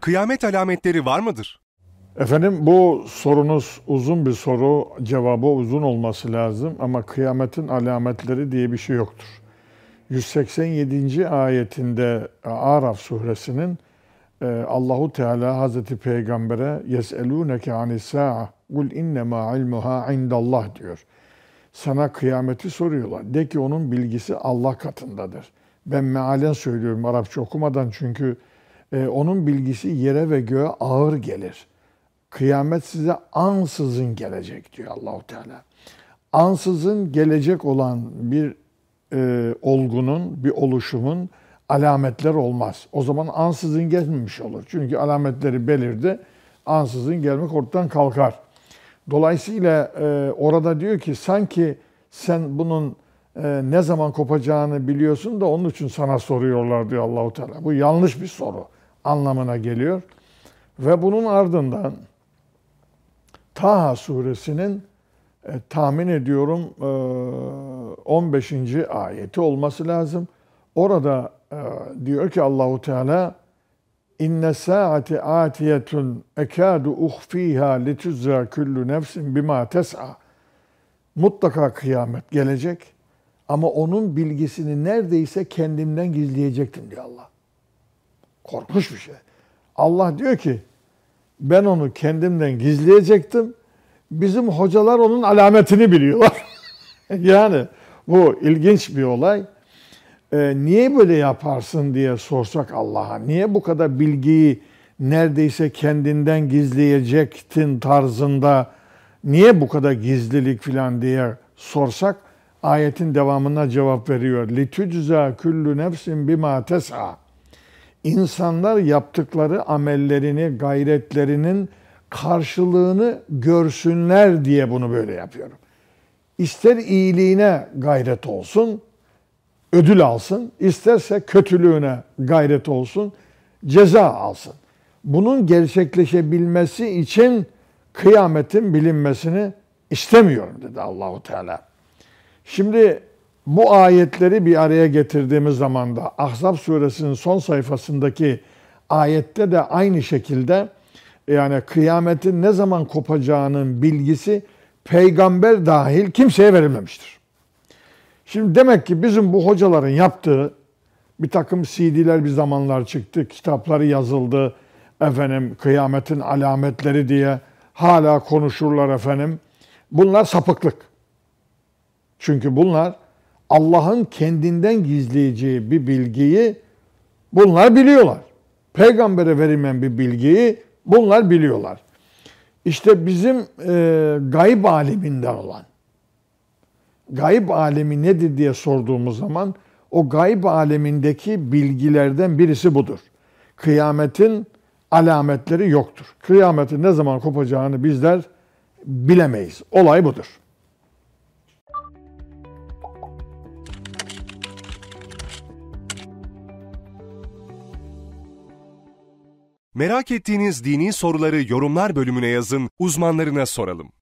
Kıyamet alametleri var mıdır? Efendim bu sorunuz uzun bir soru, cevabı uzun olması lazım ama kıyametin alametleri diye bir şey yoktur. 187. ayetinde Araf suresinin e, Allahu Teala Hazreti Peygamber'e yeselûneke anis sa'a kul innema ilmuha indallah diyor. Sana kıyameti soruyorlar. De ki onun bilgisi Allah katındadır. Ben mealen söylüyorum Arapça okumadan çünkü e, onun bilgisi yere ve göğe ağır gelir. Kıyamet size ansızın gelecek diyor Allahu Teala. Ansızın gelecek olan bir e, olgunun, bir oluşumun alametler olmaz. O zaman ansızın gelmemiş olur. Çünkü alametleri belirdi. Ansızın gelmek ortadan kalkar. Dolayısıyla e, orada diyor ki sanki sen bunun e, ne zaman kopacağını biliyorsun da onun için sana soruyorlar diyor Allahu Teala. Bu yanlış bir soru anlamına geliyor. Ve bunun ardından Taha suresinin e, tahmin ediyorum e, 15. ayeti olması lazım. Orada e, diyor ki Allahu Teala İnne saati atiyetun ekadu uhfiha lituzza kullu nefsin bima tes'a. Mutlaka kıyamet gelecek ama onun bilgisini neredeyse kendimden gizleyecektim diyor Allah. Korkunç bir şey. Allah diyor ki ben onu kendimden gizleyecektim. Bizim hocalar onun alametini biliyorlar. yani bu ilginç bir olay. Ee, niye böyle yaparsın diye sorsak Allah'a. Niye bu kadar bilgiyi neredeyse kendinden gizleyecektin tarzında niye bu kadar gizlilik filan diye sorsak ayetin devamına cevap veriyor. Litücza küllü nefsin bima tes'a insanlar yaptıkları amellerini, gayretlerinin karşılığını görsünler diye bunu böyle yapıyorum. İster iyiliğine gayret olsun, ödül alsın, isterse kötülüğüne gayret olsun, ceza alsın. Bunun gerçekleşebilmesi için kıyametin bilinmesini istemiyorum dedi Allahu Teala. Şimdi bu ayetleri bir araya getirdiğimiz zaman da Ahzab suresinin son sayfasındaki ayette de aynı şekilde yani kıyametin ne zaman kopacağının bilgisi peygamber dahil kimseye verilmemiştir. Şimdi demek ki bizim bu hocaların yaptığı bir takım CD'ler bir zamanlar çıktı, kitapları yazıldı, efendim kıyametin alametleri diye hala konuşurlar efendim. Bunlar sapıklık. Çünkü bunlar Allah'ın kendinden gizleyeceği bir bilgiyi bunlar biliyorlar. Peygambere verilmeyen bir bilgiyi bunlar biliyorlar. İşte bizim e, gayb aleminden olan, gayb alemi nedir diye sorduğumuz zaman o gayb alemindeki bilgilerden birisi budur. Kıyametin alametleri yoktur. Kıyametin ne zaman kopacağını bizler bilemeyiz. Olay budur. Merak ettiğiniz dini soruları yorumlar bölümüne yazın, uzmanlarına soralım.